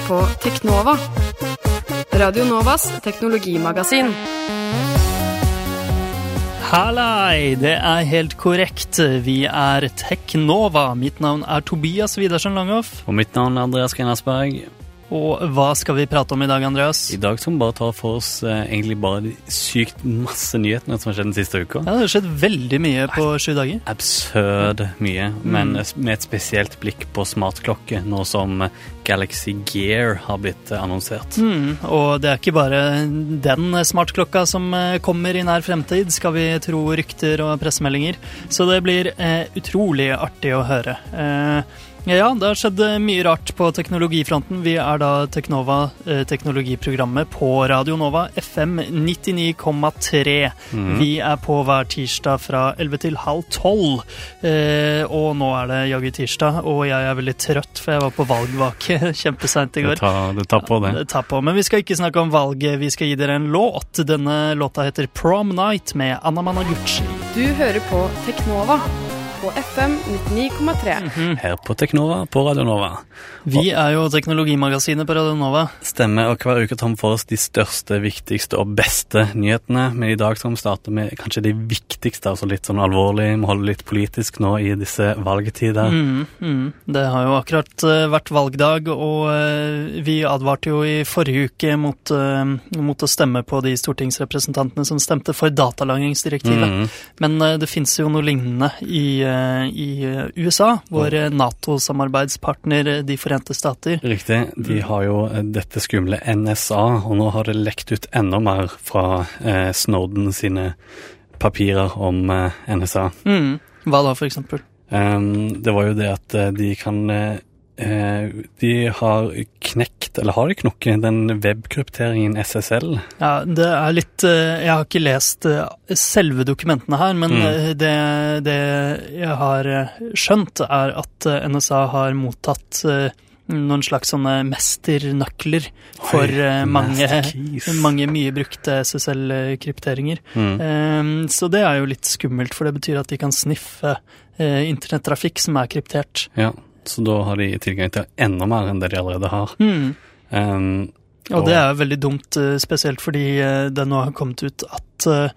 hører på Teknova. Radio Novas teknologimagasin. Hallei, det er helt korrekt. Vi er Teknova. Mitt navn er Tobias Widersen Langhoff. Og mitt navn er Andreas Grenasberg. Og hva skal vi prate om i dag, Andreas? I dag skal vi bare ta for oss eh, egentlig bare sykt masse nyhetene som har skjedd den siste uka. Ja, Det har skjedd veldig mye på sju dager. Absurd mye, men med et spesielt blikk på smartklokke, nå som Galaxy Gear har blitt eh, annonsert. Mm, og det er ikke bare den smartklokka som eh, kommer i nær fremtid, skal vi tro rykter og pressemeldinger. Så det blir eh, utrolig artig å høre. Eh, ja, det har skjedd eh, mye rart på teknologifronten. Vi er da Teknova, eh, teknologiprogrammet på Radio Nova, FM 99,3. Mm. Vi er på hver tirsdag fra 11 til halv 12. Eh, og nå er det jaggu tirsdag, og jeg er veldig trøtt, for jeg var på valgvake kjempeseint i Det går. tar, det tar på det. Det tar på, Men vi skal ikke snakke om valget, vi skal gi dere en låt. Denne låta heter Prom Night med Anna Managuchi. Du hører på Teknova på FM 99,3. Her på Teknova på Radio Nova. Vi er jo teknologimagasinet på Radio Nova. Stemmer, og hver uke tar vi for oss de største, viktigste og beste nyhetene. Men i dag skal vi starte med kanskje de viktigste, altså litt sånn alvorlig. Vi holder litt politisk nå i disse valgetider. Mm, mm. Det har jo akkurat eh, vært valgdag, og eh, vi advarte jo i forrige uke mot, eh, mot å stemme på de stortingsrepresentantene som stemte for datalagringsdirektivet. Mhm. Men det fins jo noe lignende i, i eh, USA, vår eh, Nato-samarbeidspartner eh, De forente stater. Riktig. De har jo dette skumle NSA, og nå har det lekt ut enda mer fra Snowden sine papirer om NSA. Mm. Hva da, for eksempel? Um, det var jo det at de kan De har knekt, eller har de knokket, den webkrypteringen SSL? Ja, det er litt eh, Jeg har ikke lest eh, selve dokumentene her, men Mm. eh, det, det jeg har eh, skjønt, er at eh, NSA har mottatt eh, noen slags sånne mesternøkler for Oi, eh, mange, mange mye brukte SSL-krypteringer. Mm. Eh, Så det er jo litt skummelt, for det betyr at de kan sniffe eh, internettrafikk som er kryptert. Ja, så da har de tilgang til enda mer enn det de allerede har. Mm. Um, Og det er veldig dumt, eh, spesielt fordi eh, det nå har kommet ut at eh,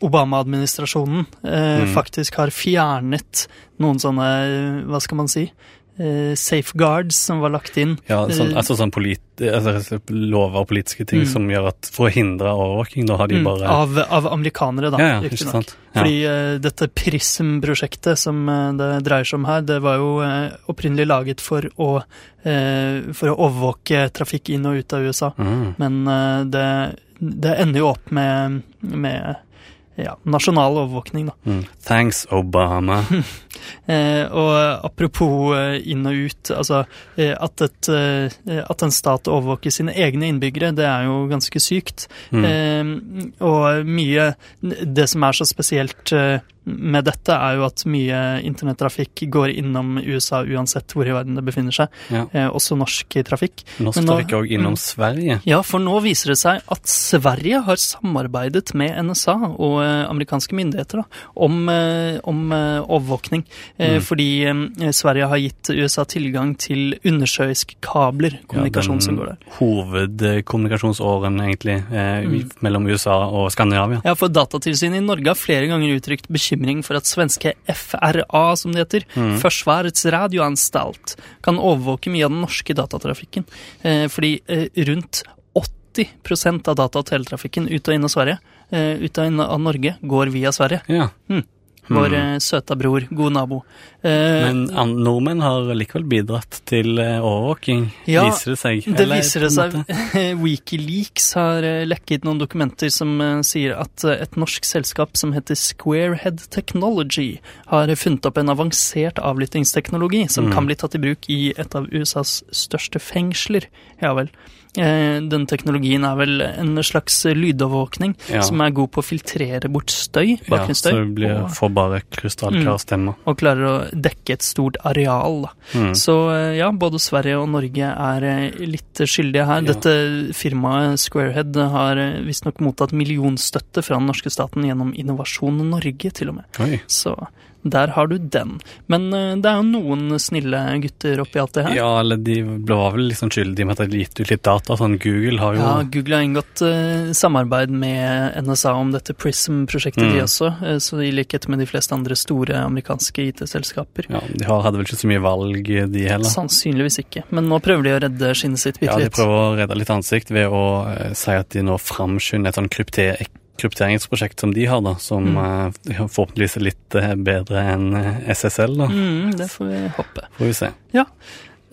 Obama-administrasjonen Mm. faktisk har fjernet noen sånne, hva skal man si, eh, safeguards som var lagt inn. ja, sånn, Eh, altså sånn altså lover og politiske ting Mm. som gjør at for å hindre overvåking, da har de mm, bare av, av amerikanere, da. Ja, ja, ikke sant. Ja. Fordi eh, dette Prism-prosjektet som eh, det dreier seg om her, det var jo eh, opprinnelig laget for å, for å overvåke trafikk inn og ut av USA. Mm. Men det, det ender jo opp med, med ja, nasjonal overvåkning, da. Mm. Thanks, Obama. Eh, og apropos eh, inn og ut, altså eh, at, et, eh, at en stat overvåker sine egne innbyggere, det er jo ganske sykt. Mm. Eh, og mye Det som er så spesielt eh, med dette, er jo at mye internettrafikk går innom USA uansett hvor i verden det befinner seg. Ja. Eh, også norsk trafikk. Norsk Men nå- trafikk òg innom Mm. Sverige. Ja, for nå viser det seg at Sverige har samarbeidet med NSA og eh, amerikanske myndigheter da, om, eh, om eh, overvåkning. Eh, Mm. Fordi eh, Sverige har gitt USA tilgang til undersjøiske kabler, kommunikasjon som går der. Hovedkommunikasjonsåren, egentlig, eh, Mm. mellom USA og Skandinavia. Ja, for Datatilsynet i Norge har flere ganger uttrykt bekymring for at svenske FRA, som det heter, Mm. Forsvarets radioanstalt, kan overvåke mye av den norske datatrafikken. Eh, fordi eh, rundt 80% av data- og teletrafikken ut og inn av Sverige, eh, ut og inn av Norge, går via Sverige. Ja. Vår Mm. eh, søta bror, god nabo. Eh, Men an- nordmenn har likevel bidratt til eh, overvåking, Ja, viser det seg. Det Eller viser det seg. Wikileaks har eh, lekket noen dokumenter som sier at et norsk selskap som heter Squarehead Technology, har funnet opp en avansert avlyttingsteknologi som Mm. kan bli tatt i bruk i et av USAs største fengsler. Ja vel. Eh, Den teknologien er vel en slags lydovervåkning Ja. som er god på å filtrere bort støy, Ja, så det blir, og, får bare krystallklar stemme. og klarer å dekke et stort areal. Mm. Så eh, ja, både Sverige og Norge er eh, litt skyldige her. Ja. Dette firmaet Squarehead har visstnok mottatt millionstøtte fra den norske staten gjennom Innovasjon Norge, til og med. Oi. Så Der har du den. Men eh, det er jo noen snille gutter oppi alt det her. Ja, eller de var vel liksom skyldige med at de hadde gitt ut litt data. Sånn Google har jo Ja, Google har inngått uh, samarbeid med NSA om dette Prism-prosjektet, de Mm. også. Uh, så i likhet med de fleste andre store amerikanske IT-selskaper. ja, De hadde vel ikke så mye valg, de heller. Sannsynligvis ikke. Men nå prøver de å redde skinnet sitt bitte Ja, de prøver å redde litt ansikt ved å uh, si at de nå framskynder et sånn krypter krypteringsprosjekt som de har, da, som Mm. eh, forhåpentligvis er litt eh, bedre enn eh, SSL, da. Mm, det får vi håpe. Får vi se.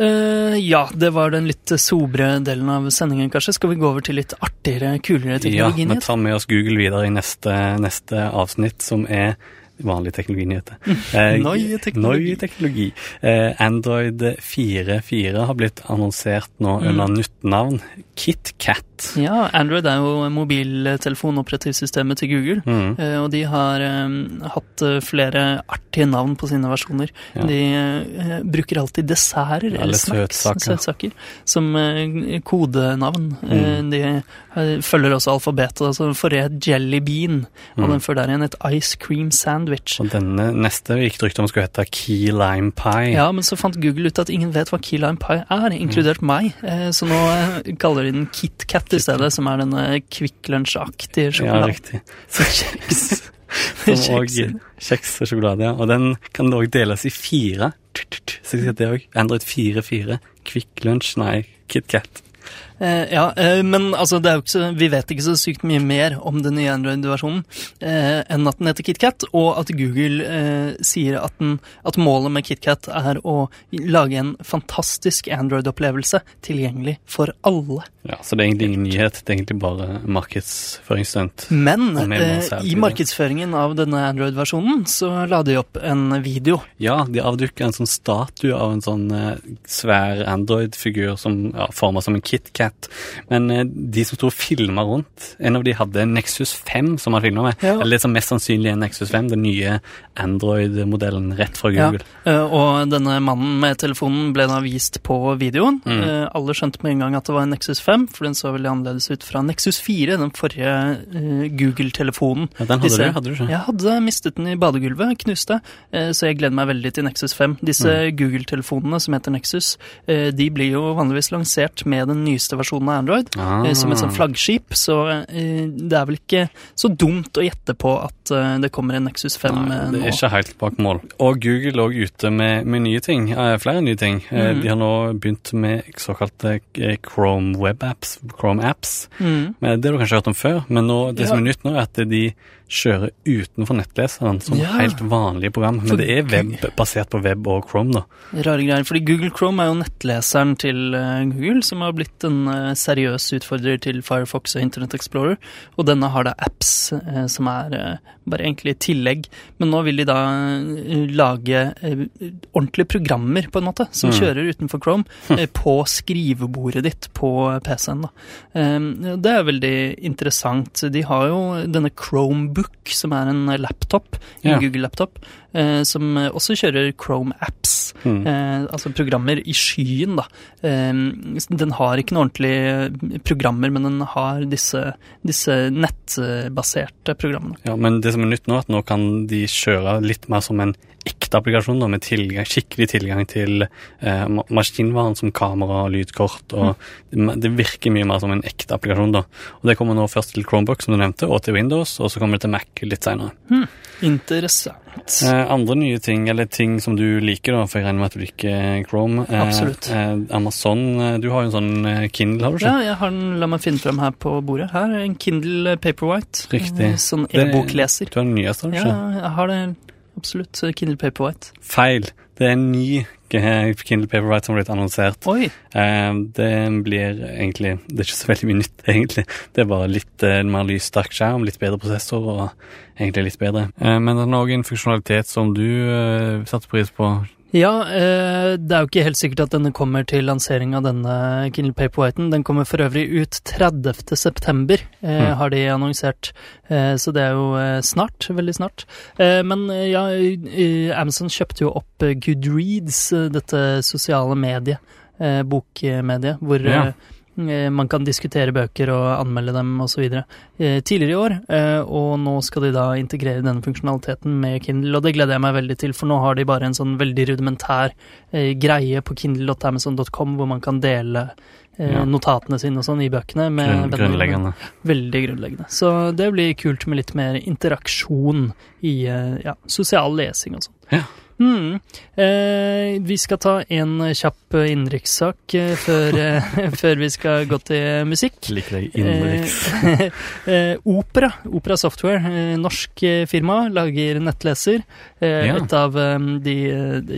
Eh, ja, det var den litt sobre delen av sendingen, kanskje. Skal vi gå over til litt artigere, kulere teknologi? Ja, vi tar med oss Google videre i neste, neste avsnitt, som er vanlig teknologinyheter. Eh, Neue teknologi. Eh, Android 4.4 har blitt annonsert nå Mm. under nytt navn KitKat. Ja, Android er jo mobiltelefonoperativsystemet til Google. Mm. Eh, og de har eh, hatt flere artige navn på sine versjoner. Ja. De bruker alltid desserter Eller eller snacks, søtsaker. som kodenavn. Mm. de følger også alfabetet. Altså forrige Jelly Bean, og Mm. den før der igjen et Ice Cream Sandwich. Og denne neste gikk det rykte om skulle hete Key Lime Pie. Ja, men så fant Google ut at ingen vet hva Key Lime Pie er, inkludert meg. Eh, Så nå eh, kaller de den KitKat i stedet, som er denne Kvikk Lunsj-aktige Ja, riktig. Så Kjeks. Som kjeks og sjokolade, ja. Og den kan òg deles i fire. Så det òg. Android 4.4. Kvikk Lunsj, nei, KitKat. Eh, ja, eh, men altså, så, vi vet ikke så sykt mye mer om den nye Android-versjonen eh, enn at den heter KitKat, og at Google eh, sier at, den, at målet med KitKat er å lage en fantastisk Android-opplevelse tilgjengelig for alle. Ja, Så det er egentlig ingen nyhet, det er egentlig bare markedsføringsstunt. Men eh, i markedsføringen av denne Android-versjonen så la de opp en video. Ja, de avdukka en sånn statue av en sånn eh, svær Android-figur som ja, forma som en KitKat. Men eh, de som sto og filma rundt En av de hadde en Nexus 5 som han filma med. Ja. Eller det som mest sannsynlig en Nexus 5, den nye Android-modellen rett fra Google. Ja. og denne mannen med telefonen ble da vist på videoen. Mm. Eh, alle skjønte med en gang at det var en Nexus 5, for den så veldig annerledes ut fra Nexus 4, den forrige eh, Google-telefonen. Ja, den hadde Disse- du, hadde du ikke? Jeg hadde mistet den i badegulvet, knuste, eh, så jeg gleder meg veldig til Nexus 5. Disse Mm. Google-telefonene som heter Nexus, eh, de blir jo vanligvis lansert med den nyeste versjonen av Android. Ah. Som et sånt flaggskip, så eh, det er vel ikke så dumt å gjette på at eh, det kommer en Nexus 5 Nei, det det nå. er ikke helt bak mål. Og Google lå ute med, med nye ting. flere nye ting. Mhm. De har nå begynt med såkalte Chrome Web Apps. Chrome Apps. Mm. Men Det har du kanskje hørt om før, men nå, det som er nytt nå, er at de kjører utenfor nettleseren som Ja. helt vanlige program. Men det er web, basert på web og Chrome, da. Rare greier, fordi Google Chrome er jo nettleseren til eh, Google, som har blitt en eh, seriøs utfordrer til Firefox og Internet Explorer. Og denne har da apps eh, som er bare egentlig tillegg. Men nå vil de da lage ordentlige programmer, på en måte, som Mm. kjører utenfor Chrome, eh, på skrivebordet ditt på PC-en. da. Det er veldig interessant. De har jo denne Chromebook, som er en laptop, en Ja. Google-laptop, eh, som eh, også kjører Chrome apps. Mm. Eh, altså programmer i skyen, da. Eh, den har ikke noen ordentlige programmer, men den har disse, disse nettbaserte programmene. Ja, Men det som er nytt nå, er at nå kan de kjøre litt mer som en ekte applikasjon, da, med tilgang, skikkelig tilgang til eh, maskinvaren som kamera og lydkort. og det, det virker mye mer som en ekte applikasjon. da. Og Det kommer nå først til Chromebook, som du nevnte, og til Windows, og så kommer det til Mac litt senere. Interessant. Eh, andre nye ting, eller ting som du liker, da, for jeg regner med at du liker Chrome. Eh, Absolutt. Eh, Amazon, eh, du har jo en sånn eh, Kindle, har du Ja, jeg har den, la meg finne frem her på bordet. Her er en Kindle Paperwhite. Riktig. Eh, Sånn e-bokleser. Du har den nyeste, har du Ja, jeg har det absolutt. Kindle Paperwhite. Feil. Det er en ny Kindle Paperwhite som har blitt annonsert. Oi! Eh, det blir egentlig Det er ikke så veldig mye nytt, egentlig. Det er bare litt eh, mer lyssterk skjerm, litt bedre prosessor og egentlig litt bedre. Eh, men det er òg en funksjonalitet som du satte pris på. Ja, eh, det er jo ikke helt sikkert at denne kommer til lansering av denne Kindle Paperwhiten. Den kommer for øvrig ut 30. september, eh, Mm. har de annonsert. Eh, så det er jo snart, veldig snart. Men ja, Amazon kjøpte jo opp Goodreads, dette sosiale mediet, bokmediet, hvor Ja. Eh, man kan diskutere bøker og anmelde dem osv. Eh, tidligere i år, eh, og nå skal de da integrere denne funksjonaliteten med Kindle, og det gleder jeg meg veldig til, for nå har de bare en sånn veldig rudimentær greie på kindle.amazon.com hvor man kan dele Ja. notatene sine og sånn i bøkene. Med Grunn, grunnleggende. Veldig grunnleggende. Så det blir kult med litt mer interaksjon i ja, sosial lesing og sånn. Ja. Hmm. Eh, vi skal ta en kjapp innenrikssak eh, før, eh, før vi skal gå til musikk. Liker deg innenriks. Eh, eh, Opera, Opera Software, eh, norsk firma, lager nettleser. Ja. Et av de,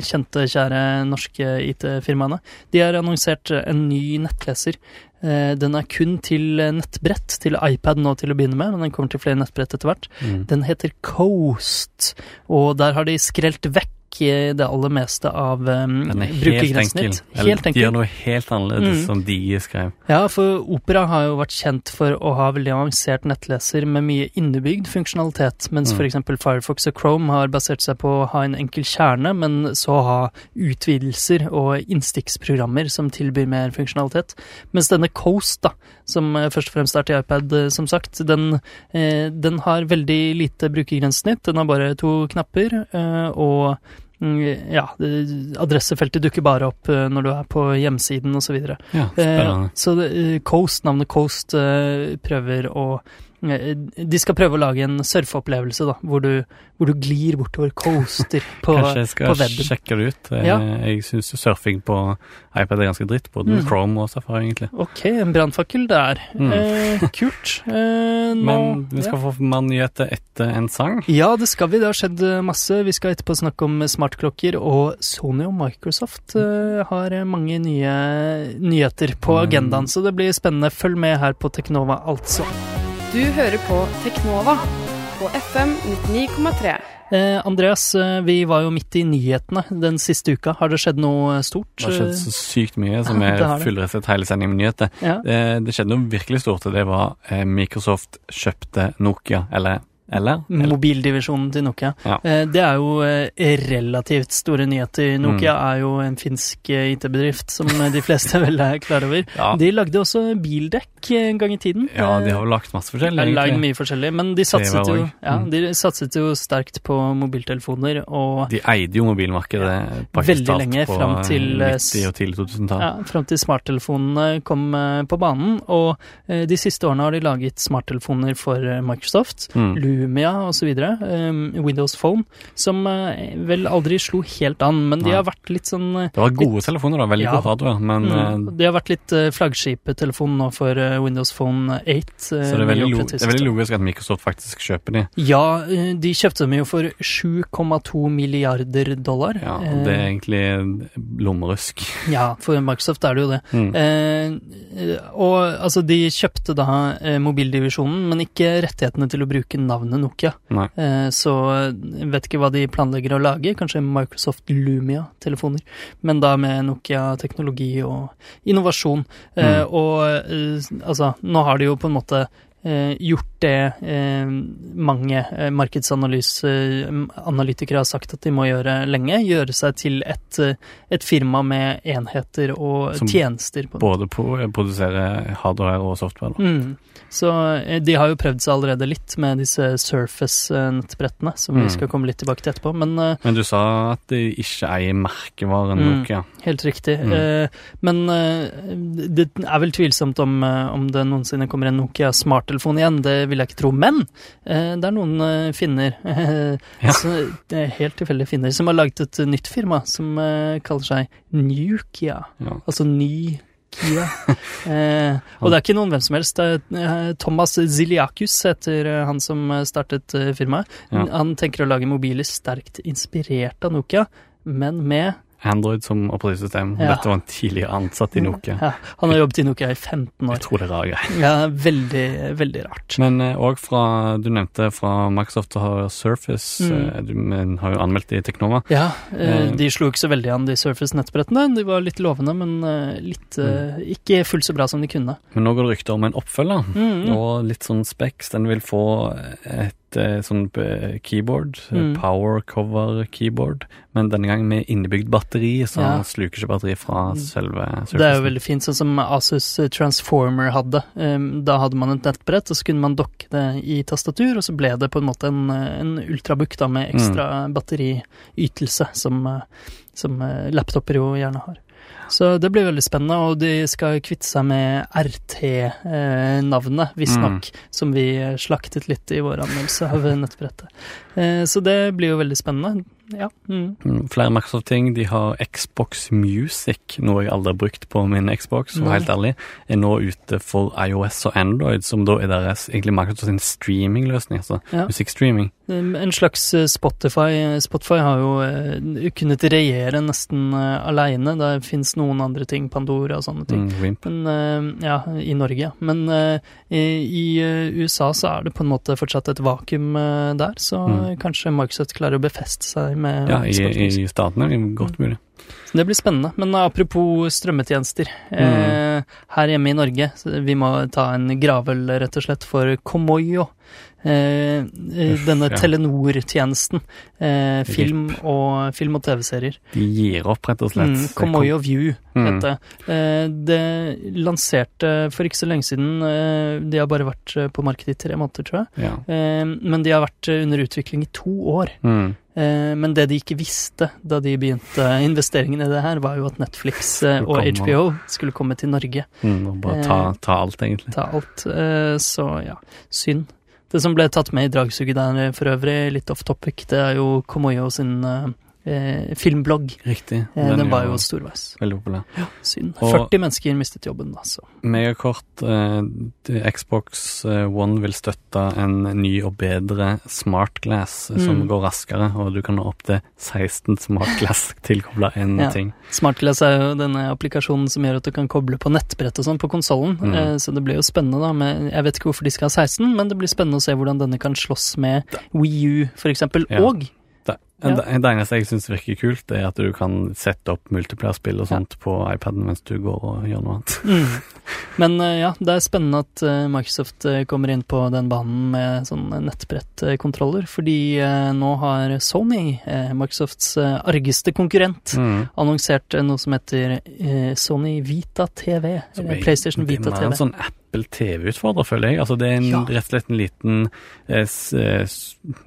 kjente, kjære norske IT-firmaene. De har annonsert en ny nettleser. Eh, Den er kun til eh, nettbrett, til iPad nå til å begynne med, men den kommer til flere nettbrett etter hvert. Mm. Den heter Coast, og der har de skrelt vekk eh, det aller meste av um, er helt brukergrensesnitt. enkel. Eller, Helt De gjør noe helt annerledes, Mm. som de skrev. Ja, for Opera har jo vært kjent for å ha veldig avansert nettleser med mye innebygd funksjonalitet, mens Mm. f.eks. Firefox og Chrome har basert seg på å ha en enkel kjerne, men så ha utvidelser og innstikksprogrammer som tilbyr mer funksjonalitet. Mens denne Coast, da, som eh, først og fremst er til iPad, eh, som sagt, den, eh, den har veldig lite brukergrensesnitt. Den har bare to knapper, og mm, ja, adressefeltet dukker bare opp når du er på hjemsiden osv. Ja, Eh, spennende. så Coast, navnet Coast, prøver å De skal prøve å lage en surfeopplevelse, da, hvor du, hvor du glir bortover coaster på, webben. Kanskje jeg skal sjekke det ut. Eh, Ja. Jeg syns surfing på iPad er ganske dritt, både Mm. Chrome og Safari, egentlig. Ok, en brannfakkel der. Mm. Eh, kult. Eh, nå, Men vi skal få mer nyheter etter en sang. Ja, det skal vi. Det har skjedd eh, masse. Vi skal etterpå snakke om smartklokker, og Sony og Microsoft eh, har eh, mange nye nyheter på Mm. agendaen, så det blir spennende. Følg med her på Teknova, altså. Du hører på Teknova på FM 99,3. Eh, Andreas, eh, vi var jo midt i nyhetene den siste uka. Har det skjedd noe stort? Det har skjedd så sykt mye som Ja, er det har fullrestet hele sendingen med nyheter. Ja. Det, det skjedde noe virkelig stort, og det var eh, Microsoft kjøpte Nokia, eller Eller? eller? Mobildivisjonen til Nokia. Ja. Eh, Det er jo eh, relativt store nyheter. Nokia Mm. er jo en finsk eh, IT-bedrift, som de fleste vel er klar over. Ja. De lagde også bildekk en gang i tiden. ja, de har jo lagt masse de forskjellig, har lagd mye forskjellig, men de satset, jo, ja, Mm. de satset jo sterkt på mobiltelefoner, og De eide jo mobilmarkedet praktisk Veldig lenge på fram til, eh, 90- og tidlig 2000-tall. ja, fram til smarttelefonene kom på banen. Og de siste årene har de laget smarttelefoner for Microsoft. Mm. Lumia osv. Um, Windows Phone, som eh, vel aldri slo helt an, men de har vært litt sånn eh, Det var gode telefoner, da. Veldig Ja. god hardware. Men mm, De har vært litt flaggskipetelefon flaggskiptelefon nå for eh, Windows Phone 8. eh, så det er, veldig det er veldig logisk at Microsoft faktisk kjøper de. Ja, eh, de kjøpte dem jo for 7,2 milliarder dollar. Ja, Det er Eh, egentlig lommerusk. ja, for Microsoft er det jo det. Mm. Eh, og altså, de kjøpte da eh, mobildivisjonen, men ikke rettighetene til å bruke navnet Nokia. Nei. Eh, så vet ikke hva de planlegger å lage, kanskje Microsoft Lumia-telefoner, men da med Nokia-teknologi og innovasjon. Eh, Mm. og eh, altså, nå har de jo på en måte eh, gjort det eh, mange eh, markedsanalytikere har sagt at de må gjøre lenge. Gjøre seg til et, eh, et firma med enheter og Som tjenester. På. Både på produsere hardware og software. Mm. Så eh, de har jo prøvd seg allerede litt med disse Surface-nettbrettene, som vi Mm. skal komme litt tilbake til etterpå, men eh, Men du sa at de ikke eier merkevaren Mm. Nokia. Helt riktig. Mm. Eh, men eh, det er vel tvilsomt om, eh, om det noensinne kommer en Nokia smarttelefon igjen. Det vil jeg ikke tro. Men eh, det er noen eh, finner, Ja. helt tilfeldige finner, som har laget et nytt firma som eh, kaller seg Nukia. Ja. Altså ny Kia. eh, og det er ikke noen hvem som helst. Det er Thomas Ziliakus heter han som startet firmaet. Ja. Han tenker å lage mobiler sterkt inspirert av Nokia, men med Android som operativsystem. Ja. Dette var en tidligere ansatt i Nokia. Ja, han har jobbet i Nokia i 15 år. Jeg tror det er rare greier. Ja, veldig, veldig rart. Men òg fra Du nevnte fra Microsoft har Surface. Mm. eh, Du men, har jo anmeldt det i Teknova. Ja, eh, Eh. de slo ikke så veldig an, de Surface-nettbrettene. De var litt lovende, men eh, litt eh, ikke fullt så bra som de kunne. Men nå går det rykter om en oppfølger. Mm. Og litt sånn Specs. Den vil få et et eh, sånn eh, keyboard, eh, Mm. power cover keyboard, men denne gangen med innebygd batteri, så Ja. sluker ikke batteri fra selve Det er jo veldig fint, sånn som Asus Transformer hadde. Da hadde man et nettbrett, og så kunne man dokke det i tastatur, og så ble det på en måte en, en ultrabook da, med ekstra batteriytelse, som, som laptoper jo gjerne har. Så det blir veldig spennende, og de skal kvitte seg med RT-navnet, visstnok, som vi slaktet litt i vår anmeldelse av nettbrettet. Eh, Så det blir jo veldig spennende. Ja. Mm. Mm, Flere Microsoft-ting. De har Xbox Music, noe jeg aldri har brukt på min Xbox, og helt ærlig, er nå ute for iOS og Android, som da er deres egentlig Microsoft sin streamingløsning, altså Ja. musikkstreaming. Um, En slags eh, Spotify. Spotify har jo eh, kunnet regjere nesten alene. aleine. Det fins noen andre ting, Pandora og sånne ting. Mm, Men eh, Ja, i Norge, ja. Men eh, i, eh, USA så er det på en måte fortsatt et vakuum eh, der, så Mm. kanskje Microsoft klarer å befeste seg med Ja, i, i statene godt mulig. Det blir spennende. Men apropos strømmetjenester. Eh, her hjemme i Norge, vi må ta en gravøl, rett og slett, for Komoyo. Eh, eh, denne ja. Telenor-tjenesten. Eh, film, og, film og TV-serier. De gir opp, rett og slett. Mm, Komoyo View Mm. heter. Eh, det lanserte for ikke så lenge siden. Eh, de har bare vært eh, på markedet i tre måneder, tror jeg. Ja. Eh, men de har vært under utvikling i to år. Mm. Eh, Men det de ikke visste da de begynte investeringen i det her, var jo at Netflix eh, og. HBO skulle komme til Norge. Mm, og bare ta, Eh. ta alt, egentlig. Ta alt. Eh, Så ja, synd. Det som ble tatt med i dragsuget der for øvrig, litt off topic, det er jo Komoyo sin eh, filmblogg. Riktig. Eh, den, var er jo storveis. veldig populær. Ja, Synd. Og- 40 mennesker mistet jobben, da, så. Megakort. Eh, Xbox eh, One vil støtte en ny og bedre smartglass eh, som Mm. går raskere, og du kan ha opptil 16 smartglass tilkobla én Ja. ting. Smartglass er jo denne applikasjonen som gjør at du kan koble på nettbrett og sånn på konsollen. Mm. Eh, så det blir jo spennende, da. Med, jeg vet ikke hvorfor de skal ha 16, men det blir spennende å se hvordan denne kan slåss med Wii U, for eksempel. Ja. Og Ja. det, det eneste jeg syns virker kult, er at du kan sette opp multiplayer-spill og Ja. sånt på iPaden mens du går og gjør noe annet. mm. Men eh, ja, det er spennende at eh, Microsoft eh, kommer inn på den banen med sånne nettbrettkontroller, fordi nå har Sony, Microsofts argeste konkurrent, Mm. annonsert noe som heter Sony Vita TV. Eller PlayStation Vita PlayStation det er TV. en sånn Apple TV-utfordrer, føler jeg. Altså, det er en, Ja. rett og slett en liten eh, s, eh,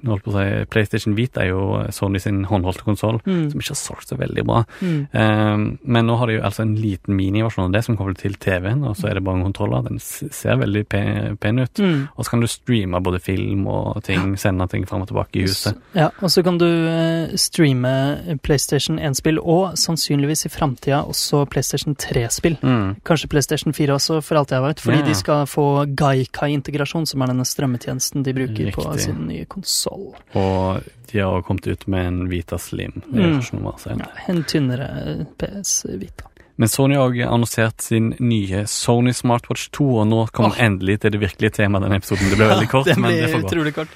holdt på å si, PlayStation Vita er jo Sony sin håndholdte konsoll, Mm. som ikke har solgt så veldig bra. Mm. Um, men nå har de jo altså en liten miniversjon av det som kommer til TV-en, og så er det bare en kontroller. Den ser veldig pen, pen ut. Mm. Og så kan du streame både film og ting, sende ting fram og tilbake i huset. Ja, og så kan du eh, streame PlayStation 1-spill, og sannsynligvis i framtida også PlayStation 3-spill. Mm. Kanskje PlayStation 4 også, for alt jeg vet, fordi Ja, ja. de skal få Gaikai-integrasjon, som er denne strømmetjenesten de bruker på sin nye konsoll. Og de har kommet ut med en Vita Slim. Det er Mm. en tynnere PS Vita. Men Sony har også annonsert sin nye Sony Smartwatch 2, og nå kommer oh. endelig til det virkelige temaet denne episoden. Det ble veldig kort, det men det får gå. utrolig kort.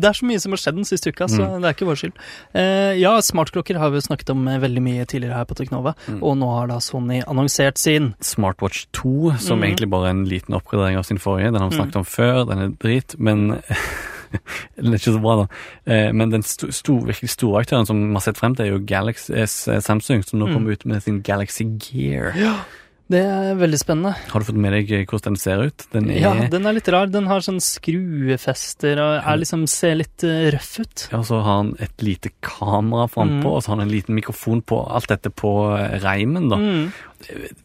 Det er så mye som har skjedd den siste uka, så Mm. det er ikke vår skyld. Eh, ja, smartklokker har vi snakket om eh, veldig mye tidligere her på Teknova, Mm. og nå har da Sony annonsert sin. Smartwatch 2, som mm. egentlig bare er en liten oppgradering av sin forrige. Den har vi Mm. snakket om før, den er drit, men Den er ikke så bra, da. Eh, Men den sto, sto, virkelig store aktøren som vi har sett frem til, er jo Galaxy, eh, Samsung, som nå Mm. kommer ut med sin Galaxy Gear. Ja. Det er veldig spennende. Har du fått med deg eh, hvordan den ser ut? Den er Ja, den er litt rar. Den har sånn skruefester og er liksom, ser litt eh, røff ut. Ja, så har han et lite kamera frampå, Mm. og så har han en liten mikrofon på. Alt dette på eh, reimen, da. Mm.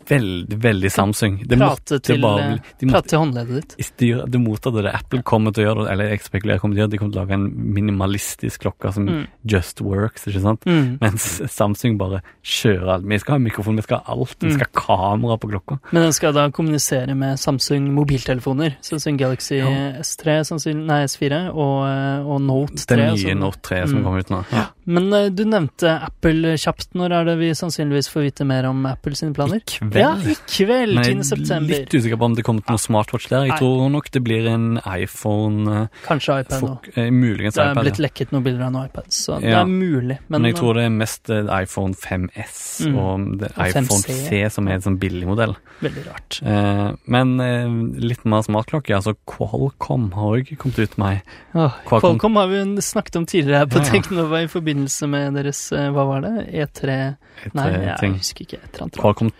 Veldig, veldig Samsung. Det Prate til, bare de prate måtte, til håndleddet ditt. De det motsatte det Apple kommer til å gjøre, eller jeg spekulerer kommer til å gjøre, de kommer til å lage en minimalistisk klokke som Mm. just works, ikke sant? Mm. Mens Samsung bare kjører alt. Vi skal ha mikrofon, vi skal ha alt. Vi Mm. skal ha kamera på klokka. Men den skal da kommunisere med Samsung mobiltelefoner. Samsung Galaxy Ja. S3, sannsynlig- nei S4 og, eh, og Note 3. Den nye altså. Note 3 som Mm. kommer ut nå. Men eh, du nevnte Apple kjapt. Når er det vi sannsynligvis får vite mer om Apple sine planer? I kveld. Ja, i kveld, Men 10. jeg er september. litt usikker på om det kommer til noe smartwatch der. Jeg Nei. tror nok det blir en iPhone eh, Kanskje iPad nå. eh, Muligens Det er iPad. blitt Ja. lekket noen bilder av en iPad, så det er mulig. Men, Men jeg tror det er mest eh, iPhone 5S Mm. og iPhone 5C. C som er en sånn billigmodell. veldig rart. Eh, men eh, litt mer smartklokke. Altså Qualcomm har òg kommet ut med ei. Qualcomm- Qualcomm har vi snakket om tidligere her på Ja, ja. Teknova i forbindelse med deres eh, Hva var det? E3 et, Nei, jeg husker ikke. Et eller annet. Qualcomm.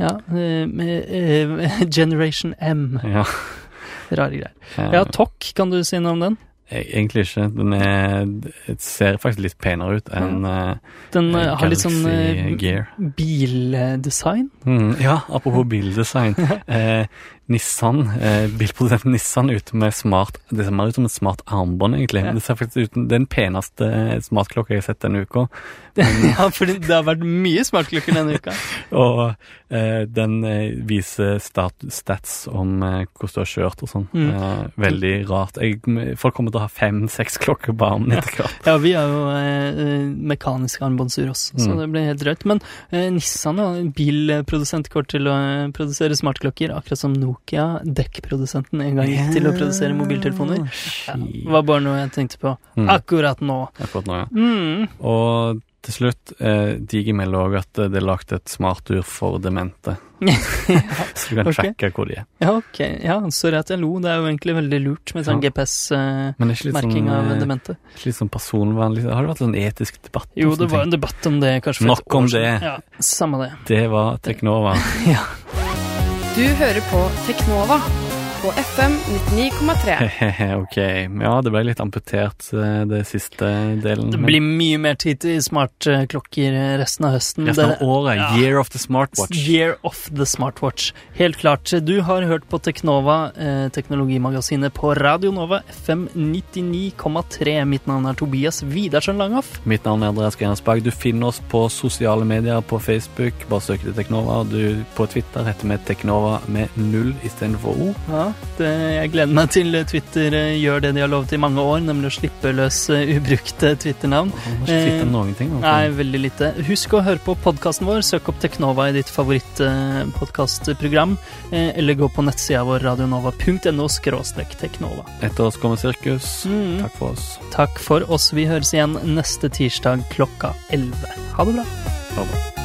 Ja, eh, med, eh, Generation M. Ja. Rare greier. Ja, Tok, kan du si noe om den? e- Egentlig ikke. Den er, ser faktisk litt penere ut enn ja. Den uh, har litt sånn eh, bildesign. Mm, ja, apropos bildesign. Eh, Nissan, eh, bilprodusenten Nissan ute med smart Det ser mer ut som et smart armbånd, egentlig. Ja. Det ser faktisk ut er den peneste smartklokka jeg har sett denne uka. ja, for det har vært mye smartklokker denne uka. Og eh, den eh, viser stat stats om eh, hvordan du har kjørt og sånn. Mm. Eh, veldig rart. Jeg, folk kommer til å ha fem-seks klokker på armen etter hvert. Ja, vi har jo eh, mekaniske armbåndsur også, så Mm. det blir helt drøyt. Men eh, Nissan, en bilprodusent, går til å eh, produsere smartklokker, akkurat som Nokia, dekkprodusenten, en gang gikk til å produsere mobiltelefoner. Ja, var bare noe jeg tenkte på Mm. akkurat nå. Akkurat nå, ja. Mm. Og til slutt, eh, Digi melder òg at eh, det er lagt et smartur for demente. Så du kan okay. sjekke hvor de er. Ja, ok. Ja, sorry at jeg lo. Det er jo egentlig veldig lurt med sånn Ja. GPS-merking er litt sånn, av eh, demente. litt sånn personvernlig har det vært en etisk debatt? Jo, det var en debatt om det kanskje for Nok om år siden. det. Ja, samme det. Det var Teknova. Ja. Du hører på Teknova på FM 99,3. ok. Ja, det ble litt amputert, eh, det siste delen. Det blir mye mer tid til smartklokker resten av høsten. resten av året. Ja. Year of the smartwatch. Year of the smartwatch. Helt klart. Du har hørt på Teknova, eh, teknologimagasinet på Radio Nova, FM 99,3. Mitt navn er Tobias Widersen Langhoff. Mitt navn er Andreas Grenersberg. Du finner oss på sosiale medier på Facebook. Bare søk til Teknova. Du på Twitter heter vi Teknova med null istedenfor O. Ja, det, jeg gleder meg til Twitter eh, gjør det de har lovet i mange år, nemlig å slippe løs eh, ubrukte Twitter-navn. Eh, ting. altså. Nei, veldig lite. Husk å høre på podkasten vår. Søk opp Teknova i ditt favorittpodkastprogram, eller gå på nettsida vår radionova.no teknova. Etter oss kommer Sirkus. Mm. Takk for oss. Takk for oss. Vi høres igjen neste tirsdag klokka 11. Ha det bra. Ha det bra.